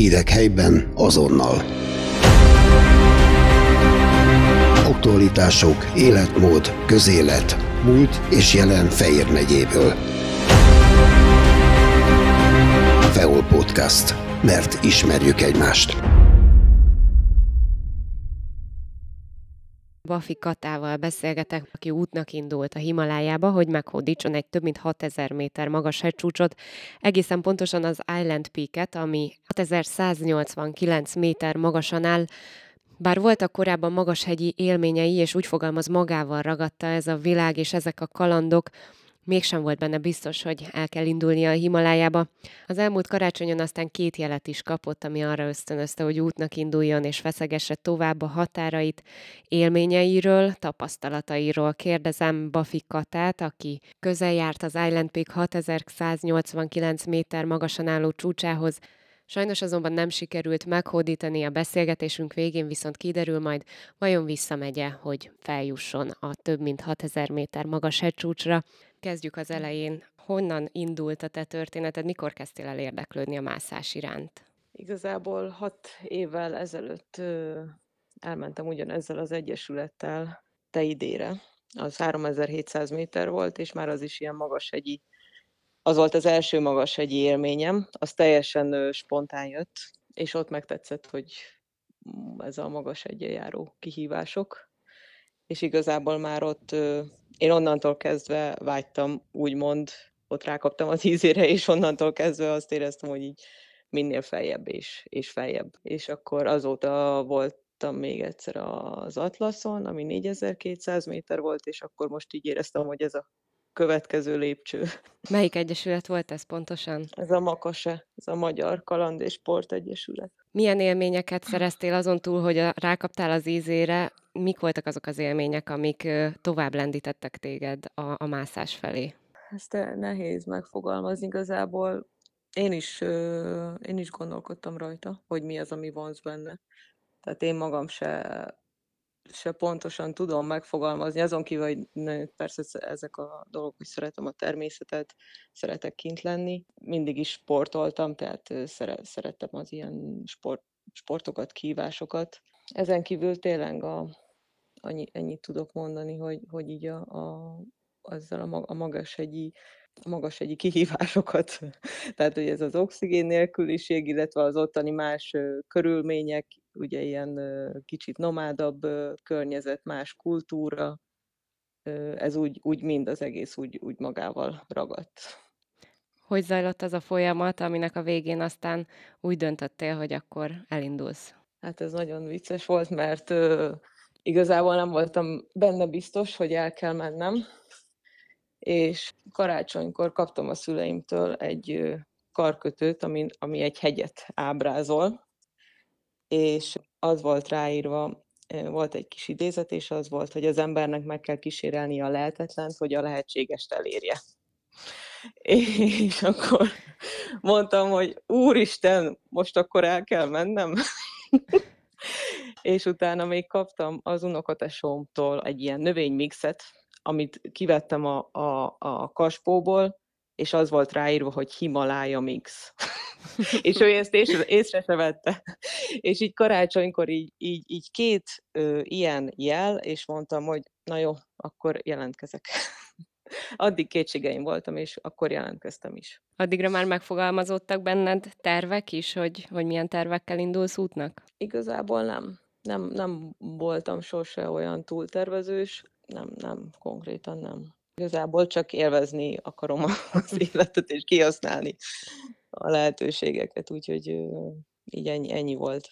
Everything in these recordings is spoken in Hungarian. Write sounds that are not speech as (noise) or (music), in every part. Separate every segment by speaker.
Speaker 1: Hírek helyben azonnal. Aktualitások, életmód, közélet, múlt és jelen Fejér megyéből. Feol Podcast. Mert ismerjük egymást.
Speaker 2: Bafi Katával beszélgetek, aki útnak indult a Himalájába, hogy meghódítson egy több mint 6000 méter magas hegycsúcsot, egészen pontosan az Island Peak-et, ami 6189 méter magasan áll, bár voltak korábban magas hegyi élményei, és úgy fogalmaz magával ragadta ez a világ és ezek a kalandok, mégsem volt benne biztos, hogy el kell indulnia a Himalájába. Az elmúlt karácsonyon aztán két jelet is kapott, ami arra ösztönözte, hogy útnak induljon és feszegesse tovább a határait, élményeiről, tapasztalatairól. Kérdezem Bafi Katát, aki közel járt az Island Peak 6189 méter magasan álló csúcsához, Sajnos azonban nem sikerült meghódítani a beszélgetésünk végén, viszont kiderül majd, vajon visszamegye, hogy feljusson a több mint 6000 méter magas hegycsúcsra. Kezdjük az elején. Honnan indult a te történeted? Mikor kezdtél el érdeklődni a mászás iránt?
Speaker 3: Igazából hat évvel ezelőtt elmentem ugyanezzel az egyesülettel Teidére. Az 3700 méter volt, és már az is ilyen magas hegyi az volt az első magas hegyi élményem, az teljesen spontán jött, és ott megtetszett, hogy mm, ez a magas egyen járó kihívások, és igazából már ott én onnantól kezdve vágytam, úgymond, ott rákaptam az ízére, és onnantól kezdve azt éreztem, hogy így minél feljebb és, és feljebb. És akkor azóta voltam még egyszer az Atlaszon, ami 4200 méter volt, és akkor most így éreztem, hogy ez a következő lépcső.
Speaker 2: Melyik egyesület volt ez pontosan?
Speaker 3: Ez a Makase, ez a Magyar Kaland és Sport Egyesület.
Speaker 2: Milyen élményeket szereztél azon túl, hogy a, rákaptál az ízére? Mik voltak azok az élmények, amik tovább lendítettek téged a, a mászás felé?
Speaker 3: Ezt nehéz megfogalmazni igazából. Én is, én is gondolkodtam rajta, hogy mi az, ami vonz benne. Tehát én magam se se pontosan tudom megfogalmazni, azon kívül, hogy persze ezek a dolgok, hogy szeretem a természetet, szeretek kint lenni. Mindig is sportoltam, tehát szerettem az ilyen sport, sportokat, kívásokat. Ezen kívül tényleg a, annyi, ennyit tudok mondani, hogy, hogy így a, a, azzal a, a magas hegyi magas egyi kihívásokat. (laughs) Tehát, hogy ez az oxigén nélküliség, illetve az ottani más körülmények, ugye ilyen kicsit nomádabb környezet, más kultúra, ez úgy, úgy mind az egész úgy, úgy magával ragadt.
Speaker 2: Hogy zajlott az a folyamat, aminek a végén aztán úgy döntöttél, hogy akkor elindulsz?
Speaker 3: Hát ez nagyon vicces volt, mert igazából nem voltam benne biztos, hogy el kell mennem, és karácsonykor kaptam a szüleimtől egy karkötőt, ami, ami egy hegyet ábrázol, és az volt ráírva, volt egy kis idézet, és az volt, hogy az embernek meg kell kísérelni a lehetetlent, hogy a lehetségest elérje. És akkor mondtam, hogy úristen, most akkor el kell mennem. (laughs) és utána még kaptam az unokatesómtól egy ilyen növénymixet, amit kivettem a, a, a kaspóból, és az volt ráírva, hogy Himalája mix. (laughs) és ő ezt észre, észre se vette. és így karácsonykor így, így, így két ö, ilyen jel, és mondtam, hogy na jó, akkor jelentkezek. (laughs) Addig kétségeim voltam, és akkor jelentkeztem is.
Speaker 2: Addigra már megfogalmazottak benned tervek is, hogy, hogy milyen tervekkel indulsz útnak?
Speaker 3: Igazából nem. Nem, nem voltam sose olyan túltervezős nem, nem, konkrétan nem. Igazából csak élvezni akarom (laughs) az életet, és kihasználni a lehetőségeket, úgyhogy így ennyi, ennyi volt,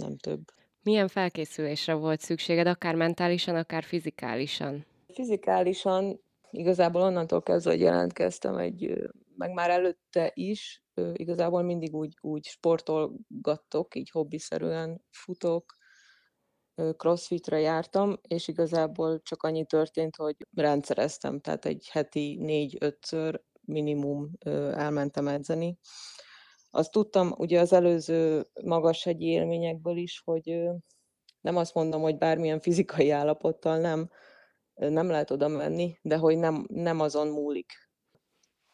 Speaker 3: nem több.
Speaker 2: Milyen felkészülésre volt szükséged, akár mentálisan, akár fizikálisan?
Speaker 3: Fizikálisan igazából onnantól kezdve, hogy jelentkeztem, egy, meg már előtte is, igazából mindig úgy, úgy sportolgattok, így hobbiszerűen futok, crossfitre jártam, és igazából csak annyi történt, hogy rendszereztem, tehát egy heti négy-ötször minimum elmentem edzeni. Azt tudtam ugye az előző magas hegyi élményekből is, hogy nem azt mondom, hogy bármilyen fizikai állapottal nem, nem lehet oda menni, de hogy nem, nem azon múlik.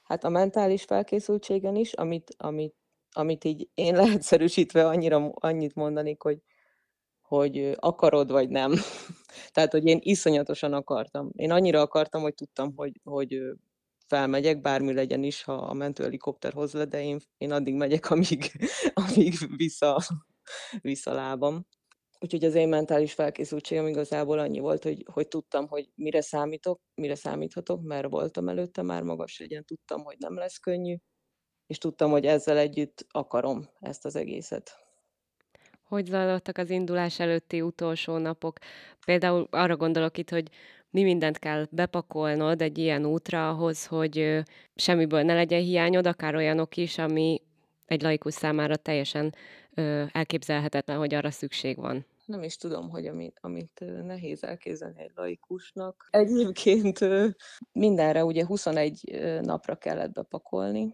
Speaker 3: Hát a mentális felkészültségen is, amit, amit amit így én (laughs) leegyszerűsítve annyira, annyit mondanék, hogy, hogy akarod vagy nem. (laughs) Tehát, hogy én iszonyatosan akartam. Én annyira akartam, hogy tudtam, hogy, hogy felmegyek, bármi legyen is, ha a mentőhelikopter hoz le, de én, én addig megyek, (laughs) amíg, amíg vissza, vissza lábam. Úgyhogy az én mentális felkészültségem igazából annyi volt, hogy, hogy tudtam, hogy mire számítok, mire számíthatok, mert voltam előtte már magas legyen, tudtam, hogy nem lesz könnyű, és tudtam, hogy ezzel együtt akarom ezt az egészet.
Speaker 2: Hogy zajlottak az indulás előtti utolsó napok? Például arra gondolok itt, hogy mi mindent kell bepakolnod egy ilyen útra ahhoz, hogy semmiből ne legyen hiányod, akár olyanok is, ami egy laikus számára teljesen elképzelhetetlen, hogy arra szükség van.
Speaker 3: Nem is tudom, hogy amit, amit nehéz elképzelni egy laikusnak. Egyébként mindenre ugye 21 napra kellett bepakolni,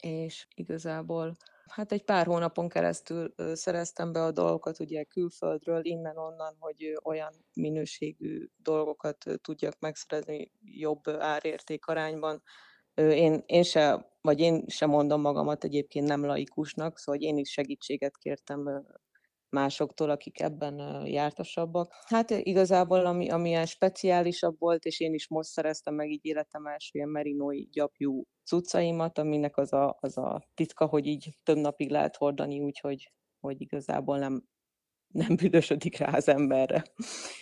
Speaker 3: és igazából Hát egy pár hónapon keresztül szereztem be a dolgokat ugye külföldről, innen-onnan, hogy olyan minőségű dolgokat tudjak megszerezni jobb árérték arányban. Én, én se, vagy én sem mondom magamat egyébként nem laikusnak, szóval én is segítséget kértem másoktól, akik ebben jártasabbak. Hát igazából, ami, ami ilyen speciálisabb volt, és én is most szereztem meg így életem első ilyen merinói gyapjú cuccaimat, aminek az a, az a titka, hogy így több napig lehet hordani, úgyhogy hogy igazából nem, (laughs) nem büdösödik rá az emberre.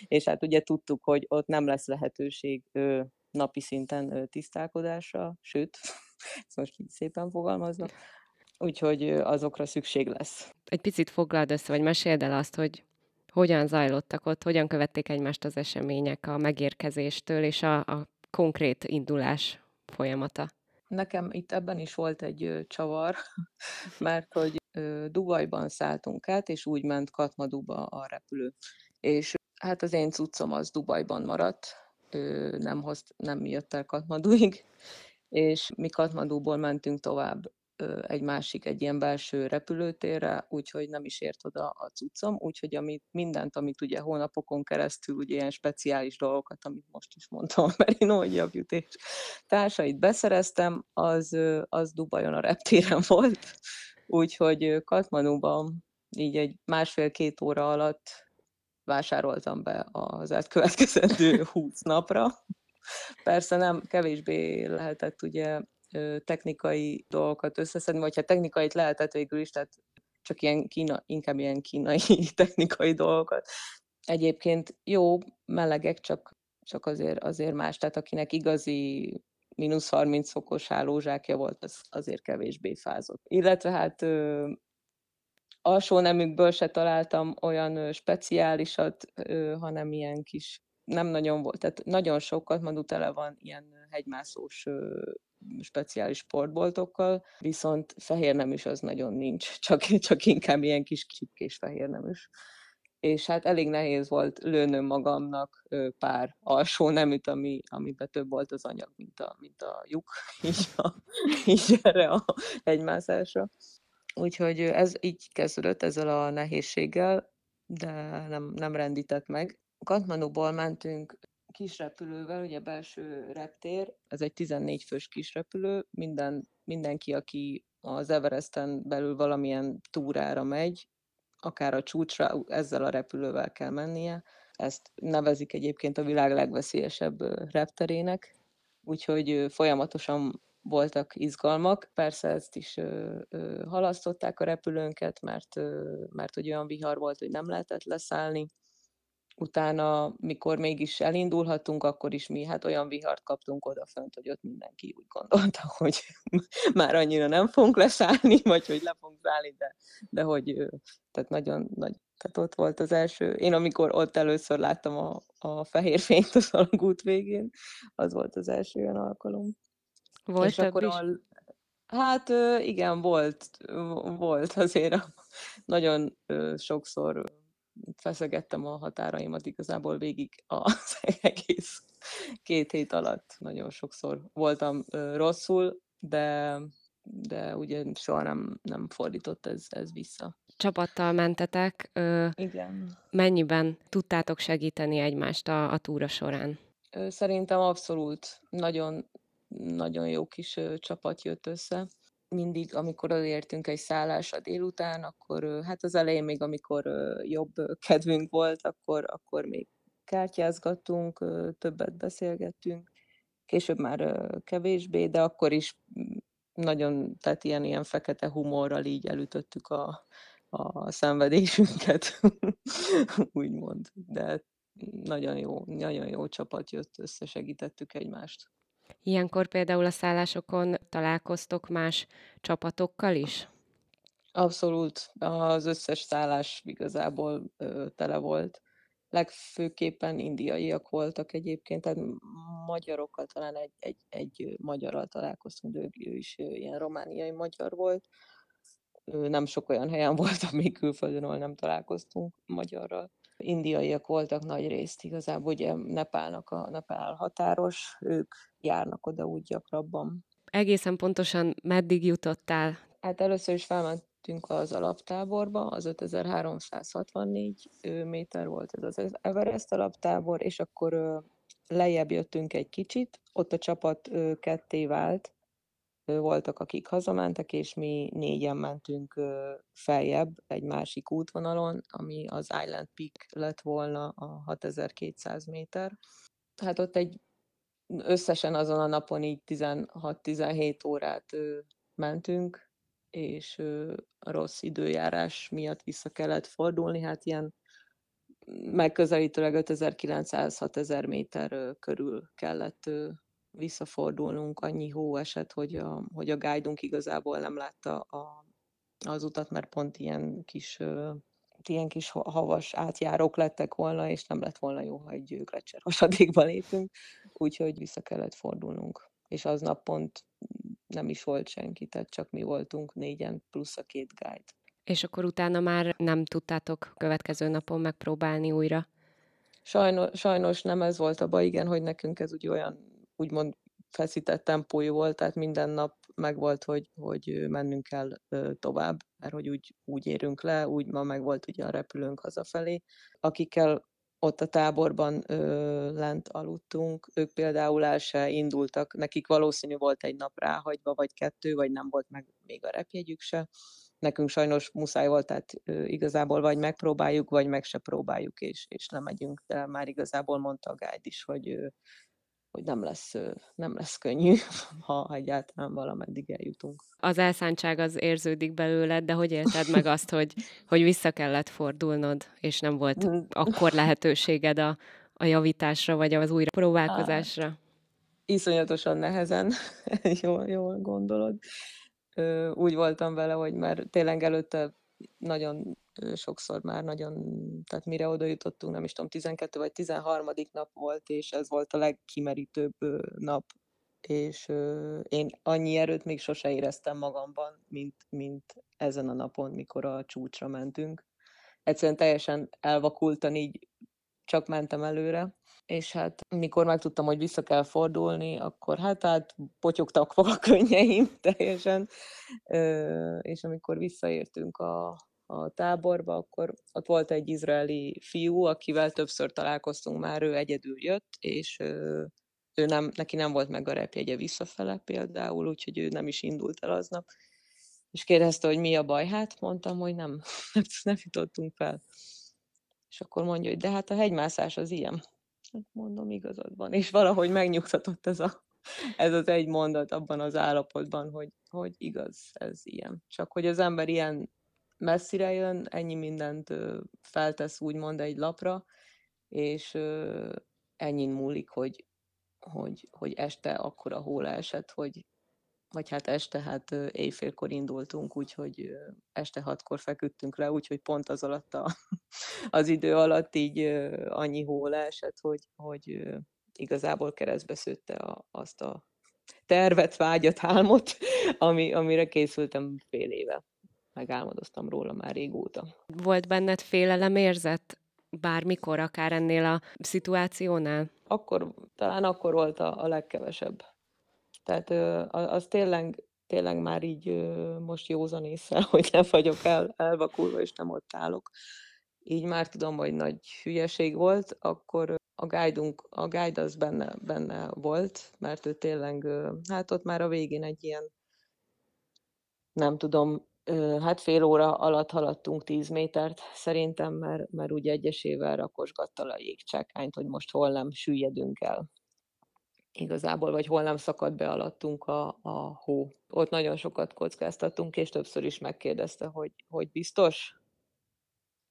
Speaker 3: És hát ugye tudtuk, hogy ott nem lesz lehetőség ő, napi szinten tisztálkodásra, sőt, (laughs) ezt most így szépen fogalmazva, úgyhogy azokra szükség lesz.
Speaker 2: Egy picit foglald össze, vagy meséld el azt, hogy hogyan zajlottak ott, hogyan követték egymást az események a megérkezéstől és a, a konkrét indulás folyamata.
Speaker 3: Nekem itt ebben is volt egy ö, csavar, (laughs) mert hogy ö, Dubajban szálltunk át, és úgy ment Katmaduba a repülő. És hát az én cuccom az Dubajban maradt, ö, nem, hoz, nem jött el Katmaduig, és mi Katmaduból mentünk tovább egy másik, egy ilyen belső repülőtérre, úgyhogy nem is ért oda a cuccom, úgyhogy amit, mindent, amit ugye hónapokon keresztül, ugye ilyen speciális dolgokat, amit most is mondtam, (laughs) Merino javjut és társait beszereztem, az, az Dubajon a reptéren (laughs) volt, úgyhogy Katmanuban így egy másfél-két óra alatt vásároltam be az elkövetkezendő (laughs) 20 napra. Persze nem, kevésbé lehetett ugye technikai dolgokat összeszedni, vagy hát technikait lehetett végül is, tehát csak ilyen kína, inkább ilyen kínai (laughs) technikai dolgokat. Egyébként jó, melegek, csak, csak azért, azért más, tehát akinek igazi mínusz 30 fokos hálózsákja volt, az azért kevésbé fázott. Illetve hát ö, alsó nemükből se találtam olyan speciálisat, ö, hanem ilyen kis nem nagyon volt, tehát nagyon sokat, Madu tele van ilyen hegymászós speciális sportboltokkal, viszont fehér nem is az nagyon nincs, (laughs) csak, csak inkább ilyen kis csipkés fehér nem is. És hát elég nehéz volt lőnöm magamnak pár alsó neműt, ami, amiben több volt az anyag, mint a, mint a lyuk, (laughs) így, a, így erre a egymászásra. Úgyhogy ez így kezdődött ezzel a nehézséggel, de nem, nem rendített meg. Katmanuból mentünk kisrepülővel, ugye belső reptér, ez egy 14 fős kisrepülő, minden, mindenki, aki az Everesten belül valamilyen túrára megy, akár a csúcsra, ezzel a repülővel kell mennie. Ezt nevezik egyébként a világ legveszélyesebb repterének, úgyhogy folyamatosan voltak izgalmak. Persze ezt is ö, ö, halasztották a repülőnket, mert, ö, mert hogy olyan vihar volt, hogy nem lehetett leszállni utána, mikor mégis elindulhatunk, akkor is mi hát olyan vihart kaptunk odafönt, hogy ott mindenki úgy gondolta, (laughs) hogy már annyira nem fogunk leszállni, vagy hogy le fogunk szállni, de, de hogy tehát nagyon nagy, tehát ott volt az első, én amikor ott először láttam a, a fehér fényt az alagút végén, az volt az első olyan alkalom.
Speaker 2: Volt És akkor is? A,
Speaker 3: hát igen, volt, volt azért nagyon sokszor feszegettem a határaimat igazából végig az (laughs) egész két hét alatt. Nagyon sokszor voltam rosszul, de, de ugye soha nem, nem fordított ez, ez vissza.
Speaker 2: Csapattal mentetek. Ö,
Speaker 3: Igen.
Speaker 2: Mennyiben tudtátok segíteni egymást a, a túra során?
Speaker 3: Szerintem abszolút nagyon, nagyon jó kis csapat jött össze mindig, amikor odaértünk egy szállásra délután, akkor hát az elején még, amikor jobb kedvünk volt, akkor, akkor még kártyázgattunk, többet beszélgettünk, később már kevésbé, de akkor is nagyon, tehát ilyen, ilyen fekete humorral így elütöttük a, a szenvedésünket, (laughs) úgymond. De nagyon jó, nagyon jó csapat jött, összesegítettük egymást.
Speaker 2: Ilyenkor például a szállásokon találkoztok más csapatokkal is?
Speaker 3: Abszolút. Az összes szállás igazából ö, tele volt. Legfőképpen indiaiak voltak egyébként, tehát magyarokkal talán egy, egy, egy magyarral találkoztunk, de ő is ilyen romániai magyar volt. Nem sok olyan helyen (laughs) voltam még külföldön, ahol nem találkoztunk magyarral indiaiak voltak nagy részt igazából, ugye Nepálnak a Nepál határos, ők járnak oda úgy gyakrabban.
Speaker 2: Egészen pontosan meddig jutottál?
Speaker 3: Hát először is felmentünk az alaptáborba, az 5364 méter volt ez az Everest alaptábor, és akkor lejjebb jöttünk egy kicsit, ott a csapat ketté vált, voltak, akik hazamentek, és mi négyen mentünk feljebb egy másik útvonalon, ami az Island Peak lett volna a 6200 méter. Hát ott egy összesen azon a napon így 16-17 órát mentünk, és a rossz időjárás miatt vissza kellett fordulni, hát ilyen megközelítőleg 5900-6000 méter körül kellett visszafordulnunk, annyi hó esett, hogy a, hogy a guide igazából nem látta a, az utat, mert pont ilyen kis, ilyen kis havas átjárók lettek volna, és nem lett volna jó, ha egy gletszer hasadékba lépünk, úgyhogy vissza kellett fordulnunk. És aznap pont nem is volt senki, tehát csak mi voltunk négyen, plusz a két guide.
Speaker 2: És akkor utána már nem tudtátok következő napon megpróbálni újra?
Speaker 3: Sajnos, sajnos nem ez volt a baj, igen, hogy nekünk ez úgy olyan úgymond feszített tempójú volt, tehát minden nap meg volt, hogy, hogy mennünk kell tovább, mert hogy úgy, úgy érünk le, úgy ma meg volt ugye a repülőnk hazafelé. Akikkel ott a táborban ö, lent aludtunk, ők például el se indultak, nekik valószínű volt egy nap ráhagyva, vagy kettő, vagy nem volt meg még a repjegyük se. Nekünk sajnos muszáj volt, tehát ö, igazából vagy megpróbáljuk, vagy meg se próbáljuk, és, és nem megyünk, de már igazából mondta a guide is, hogy ö, hogy nem lesz, nem lesz könnyű, (laughs) ha egyáltalán valameddig eljutunk.
Speaker 2: Az elszántság az érződik belőled, de hogy élted meg azt, hogy, (laughs) hogy vissza kellett fordulnod, és nem volt mm. akkor lehetőséged a, a javításra, vagy az újra próbálkozásra? Hát,
Speaker 3: iszonyatosan nehezen, (laughs) jól, jól gondolod. Úgy voltam vele, hogy már tényleg előtte nagyon sokszor már nagyon, tehát mire oda jutottunk, nem is tudom, 12 vagy 13. nap volt, és ez volt a legkimerítőbb nap, és én annyi erőt még sose éreztem magamban, mint, mint ezen a napon, mikor a csúcsra mentünk. Egyszerűen teljesen elvakultan így csak mentem előre, és hát mikor megtudtam, hogy vissza kell fordulni, akkor hát, hát potyogtak (laughs) a könnyeim teljesen, és amikor visszaértünk a, a táborba, akkor ott volt egy izraeli fiú, akivel többször találkoztunk már, ő egyedül jött, és ő nem, neki nem volt meg a repjegye visszafele például, úgyhogy ő nem is indult el aznap. És kérdezte, hogy mi a baj, hát mondtam, hogy (laughs) nem, nem jutottunk fel. És akkor mondja, hogy de hát a hegymászás az ilyen. Hát mondom, igazad van. És valahogy megnyugtatott ez, a, ez az egy mondat abban az állapotban, hogy, hogy igaz, ez ilyen. Csak hogy az ember ilyen messzire jön, ennyi mindent feltesz úgymond egy lapra, és ennyin múlik, hogy, hogy, hogy este akkora hó esett, hogy vagy hát este, hát éjfélkor indultunk, úgyhogy este hatkor feküdtünk le, úgyhogy pont az alatt a, (laughs) az idő alatt így annyi hó esett, hogy, hogy igazából keresztbe szőtte a, azt a tervet, vágyat, álmot, (laughs) ami, amire készültem fél éve megálmodoztam róla már régóta.
Speaker 2: Volt benned félelemérzet bármikor, akár ennél a szituációnál?
Speaker 3: Akkor, talán akkor volt a, a legkevesebb. Tehát az tényleg, tényleg már így most józan észre, (laughs) hogy nem vagyok el, elvakulva, és nem ott állok. Így már tudom, hogy nagy hülyeség volt, akkor a guide a guide az benne, benne volt, mert ő tényleg, hát ott már a végén egy ilyen nem tudom, hát fél óra alatt haladtunk 10 métert szerintem, mert, mert úgy egyesével rakosgatta a jégcsákányt, hogy most hol nem süllyedünk el igazából, vagy hol nem szakad be alattunk a, a hó. Ott nagyon sokat kockáztattunk, és többször is megkérdezte, hogy, hogy biztos?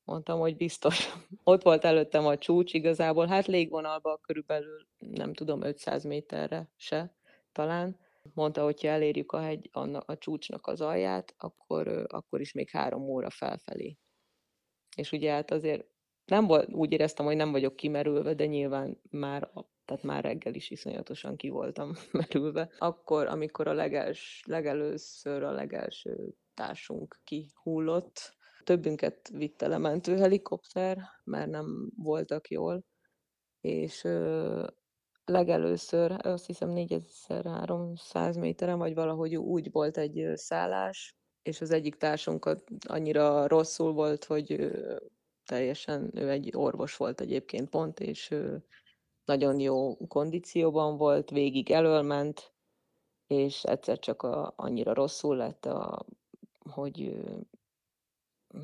Speaker 3: Mondtam, hogy biztos. (laughs) Ott volt előttem a csúcs igazából, hát légvonalban körülbelül, nem tudom, 500 méterre se talán. Mondta, hogy ha elérjük a, hegy, a, a csúcsnak az alját, akkor, akkor is még három óra felfelé. És ugye hát azért nem volt, úgy éreztem, hogy nem vagyok kimerülve, de nyilván már, tehát már reggel is iszonyatosan ki voltam (laughs) merülve. Akkor, amikor a legels, legelőször a legelső társunk kihullott, többünket vitte le mentőhelikopter, mert nem voltak jól, és legelőször, azt hiszem 4300 méteren, vagy valahogy úgy volt egy szállás, és az egyik társunk annyira rosszul volt, hogy teljesen, ő egy orvos volt egyébként pont, és nagyon jó kondícióban volt, végig elölment, és egyszer csak a, annyira rosszul lett, a, hogy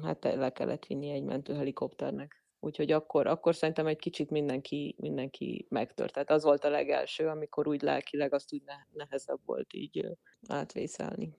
Speaker 3: hát le kellett vinni egy mentőhelikopternek. Úgyhogy akkor, akkor szerintem egy kicsit mindenki, mindenki megtört. Tehát az volt a legelső, amikor úgy lelkileg azt úgy nehezebb volt így átvészelni.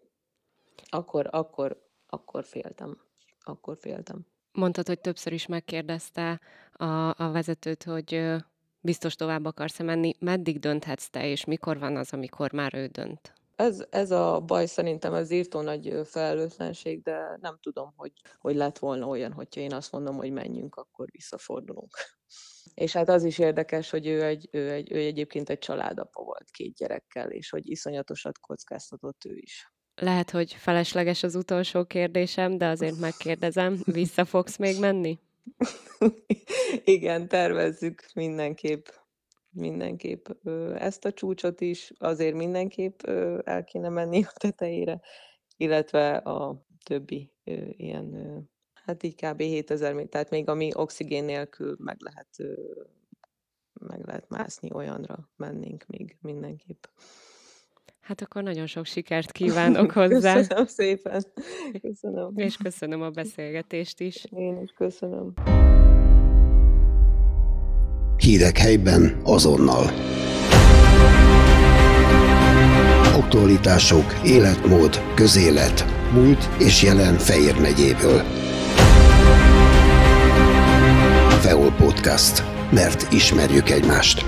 Speaker 3: Akkor, akkor, akkor féltem. Akkor féltem.
Speaker 2: Mondtad, hogy többször is megkérdezte a, a vezetőt, hogy biztos tovább akarsz menni. Meddig dönthetsz te, és mikor van az, amikor már ő dönt?
Speaker 3: Ez, ez a baj szerintem, ez írtó nagy felelőtlenség, de nem tudom, hogy, hogy lett volna olyan, hogyha én azt mondom, hogy menjünk, akkor visszafordulunk. (laughs) És hát az is érdekes, hogy ő, egy, ő, egy, ő egyébként egy családapa volt két gyerekkel, és hogy iszonyatosat kockáztatott ő is.
Speaker 2: Lehet, hogy felesleges az utolsó kérdésem, de azért megkérdezem, (laughs) vissza fogsz még menni? (laughs)
Speaker 3: Igen, tervezzük mindenképp mindenképp ezt a csúcsot is, azért mindenképp el kéne menni a tetejére, illetve a többi ilyen, hát így kb. 7000 méter, tehát még ami oxigén nélkül meg lehet, meg lehet mászni, olyanra mennénk még mindenképp.
Speaker 2: Hát akkor nagyon sok sikert (laughs) kívánok hozzá.
Speaker 3: Köszönöm szépen.
Speaker 2: Köszönöm. És köszönöm a beszélgetést is.
Speaker 3: Én is köszönöm.
Speaker 1: Hírek helyben azonnal. Aktualitások, életmód, közélet, múlt és jelen Fejér megyéből. Feol Podcast. Mert ismerjük egymást.